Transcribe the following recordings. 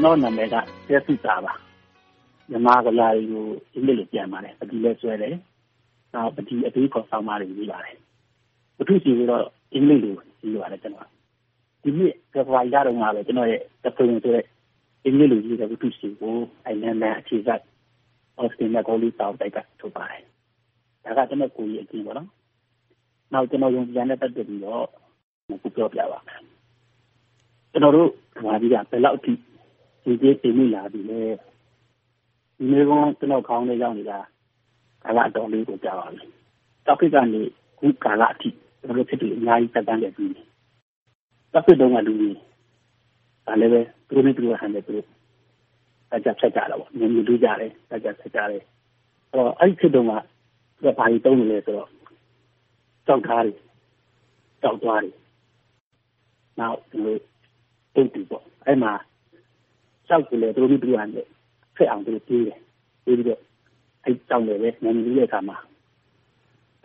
ကျွန်တော်နာမည်ကကျဲစုတာပါမြန်မာကလာရီကိုအင်္ဂလိပ်လိုပြန်ပါတယ်ပတိလဲဆွဲတယ်နောက်ပတိအသေးခေါ်ဆောင်ပါတယ်ပြီးပါတယ်ပထုစီကတော့အင်္ဂလိပ်လိုပြီးပါတယ်ကျွန်တော်ဒီနေ့ကဘာရတော့မှာပဲကျွန်တော်ရဲ့တပွင့်ဆိုတဲ့အင်္ဂလိပ်လိုရေးတဲ့ပထုစီကိုအိုင်လန်နဲ့အခြေစိုက်အော်စတင်နဲ့ကိုလီတောက်တိုက်ကထုတ်ပါတယ်ဒါကကျွန်တော်ကိုကြီးအပြင်ပေါ့နော်နောက်ကျွန်တော်ယုံကြည်တဲ့ပတ်သက်ပြီးတော့ခုပြောပြပါမယ်ကျွန်တော်တို့ကဘာကြီးကဘယ်လောက်အထိ ဒီကျေးတင်မိလာပြီလဲဒီနေ့ကကျွန်တော်ခေါင်းလေးရောက်နေတာကာလအတော်လေးကိုကြာပါပြီတောက်ခိကနေခုကာလအထိကျွန်တော်တို့ဖြစ်ပြီးအများကြီးတက်တန်းနေပြီတောက်ခိတုန်းကလူကြီးဒါလည်းပဲသူတို့နဲ့သူတို့ဟန်တယ်သူတို့အကြပ်ဆက်ကြတော့မြင်မြင်တွေ့ကြတယ်အကြပ်ဆက်ကြတယ်အဲ့တော့အဲ့ဒီခေတ်တုန်းကသူကဘာကြီးတုံးနေလဲဆိုတော့ကြောက်သားတွေကြောက်သွားတွေနောက်သူတို့တိတ်တူပေါ့အဲ့မှာ ကြောက်ကလေးတို့ပြီးပြီးရတယ်ဖက်အောင်တို့ပြေးတယ်ပြေးပြီးတော့အဲ့ကြောက်လေပဲနန်းကြီးရဲ့အခါမှာ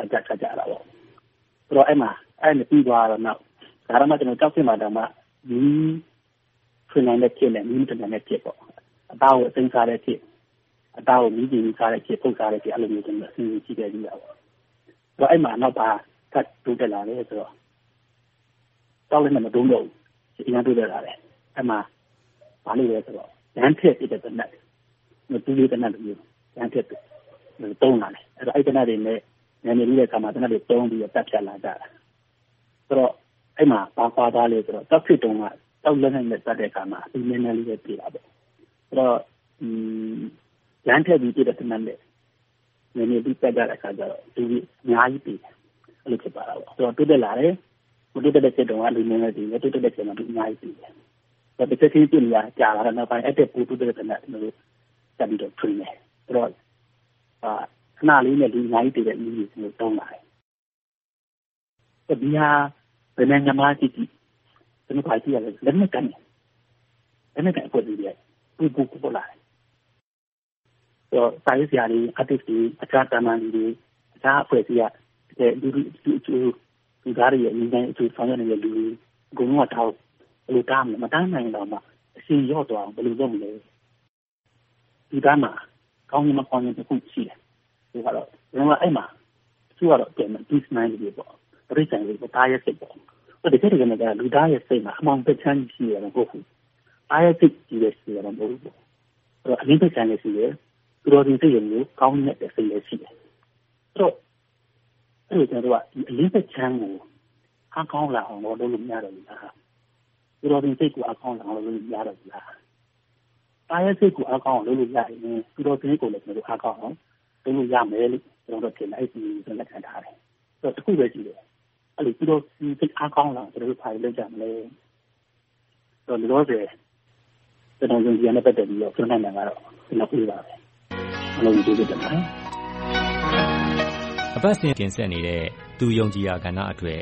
အကြက်ကြကြတာပေါ့ဆိုတော့အဲ့မှာအဲ့နဲ့ပြီးသွားတော့နောက်ဒါရမကျွန်တော်ကြောက်ဖြစ်မှာတော့မှဒီဖွင့်နိုင်တဲ့ဖြစ်နဲ့မိမတန်တဲ့ဖြစ်ပေါ့အသားကိုအသိစားတဲ့ဖြစ်အသားကိုမိကြည့်ပြီးစားတဲ့ဖြစ်ပုတ်စားတဲ့ဖြစ်အဲ့လိုမျိုးကျွန်တော်အစီအစဉ်ကြည့်ခဲ့ပြီးတာပေါ့ဆိုတော့အဲ့မှာနောက်ပါကတ်တိုးတက်လာတယ်ဆိုတော့တောက်လည်းမတုံးတော့ဘူးအရင်တွေ့ရတာလေအဲ့မှာ ဘာလို့လဲဆိုတော့ရန်ထက်ပြတဲ့တနက်မတူလေးတနက်လိုမျိုးရန်ထက်တုံးလာတယ်အဲ့တော့အဲ့တနက်တွေနဲ့ညနေလေးတဲ့ခါမှာတနက်တွေတုံးပြီးတက်ဖြတ်လာကြတာဆိုတော့အဲ့မှာပါပါသားလေးဆိုတော့တောက်ဖြစ်တုံးကတောက်လက်နဲ့တက်တဲ့ခါမှာဒီနည်းနည်းလေးပဲပြတာပေါ့ဆိုတော့อืมရန်ထက်ပြီးပြတဲ့တနက်နဲ့ညနေပြီးတက်ကြတဲ့ခါကျတော့ဒီအများကြီးပြီအဲ့လိုဖြစ်ပါတော့ဆိုတော့တိုးတက်လာတယ်မတိုးတက်တဲ့ချက်တုံးကလူငယ်တွေတိုးတက်တဲ့ချက်မှာဒီအများကြီးပြီ ဒါတစ်ချက်ချင်းပြင်လာကြာလာတော့နောက်ပိုင်းအဲ့တဲ့ပူတိုးတဲ့တနက်တို့တက်ပြီးတော့ထွေးနေဆိုတော့အာခဏလေးနဲ့ဒီအများကြီးတည်တဲ့နည်းကိုတုံးလာတယ်ဒီဟာဘယ်နိုင်ငံမှာကြည့်ကြည့်ကျွန်တော်ခါကြည့်ရတယ်လက်နဲ့ကန်လက်နဲ့ကန်ပေါ်ပြီးတယ်ပူပူပူပေါ်လာတယ်ဆိုတော့စာရေးဆရာတွေ artist တွေအခြားတာမန်တွေအခြားအဖွဲ့အစည်းကလူလူလူလူသားတွေရဲ့အရင်အကျိုးဆောင်ရနေတဲ့လူတွေအကုန်လုံးကတောက် ဘယ်လိုတားမလဲမတားနိုင်တော့မှအရှင်ရော့သွားအောင်ဘယ်လိုလုပ်မလဲဒီသားမှာကောင်းရင်မကောင်းရင်တစ်ခုရှိတယ်ဒီကတော့ကျွန်တော်အဲ့မှာသူကတော့ပြန်ပြီး peace mind တွေပေါ့ပြိတ္တန်တွေပေါ့တားရဲ့စိတ်ပေါ့အဲ့ဒီကိစ္စကလည်းလူသားရဲ့စိတ်မှာအမှောင်ပချမ်းရှိရမှာမဟုတ်ဘူးတားရဲ့စိတ်ကြီးရဲ့ရှိရမှာမဟုတ်ဘူးပေါ့အဲ့တော့အရင်ပချမ်းလေးရှိတယ်သူတော်တင်စိတ်ရုံကိုကောင်းတဲ့စိတ်လေးရှိတယ်အဲ့တော့အဲ့ဒီကျွန်တော်ကဒီအရင်ပချမ်းကိုအားကောင်းလာအောင်လုပ်လို့မရတော့ဘူးလား သူတော်တင်စိတ်ကိုအားကောင်းလာအောင်လုပ်လို့ရတော့ဘူးလားတာရဲ့စိတ်ကိုအားကောင်းအောင်လုပ်လို့ရရင်သူတော်တင်ကိုလည်းကျွန်တော်အားကောင်းအောင်လုပ်လို့ရမယ်လို့ကျွန်တော်တို့ထင်တယ်အဲ့ဒီကိုလက်ခံထားတယ်ဆိုတော့တခုပဲကြည့်တယ်အဲ့လိုသူတော်စိတ်အားကောင်းလာကျွန်တော်တို့ဖာလုပ်ကြမလဲဆိုတော့လောဆယ်ကျွန်တော်ယုံကြည်ရတဲ့ပတ်သက်ပြီးတော့ကျွန်တော်နိုင်တာကတော့ကျွန်တော်ပြေးပါပဲအလုံးကျေးဇူးတင်ပါတယ်အပတ်စဉ်တင်ဆက်နေတဲ့သူယုံကြည်ရာကဏ္ဍအတွက်